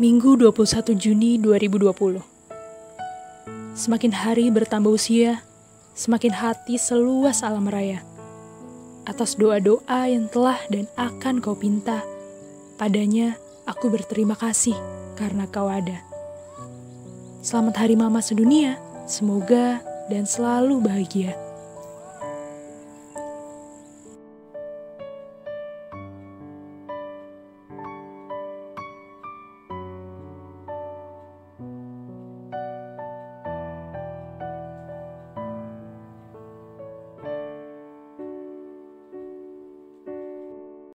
Minggu 21 Juni 2020 Semakin hari bertambah usia, semakin hati seluas alam raya. Atas doa-doa yang telah dan akan kau pinta, padanya aku berterima kasih karena kau ada. Selamat Hari Mama sedunia, semoga dan selalu bahagia.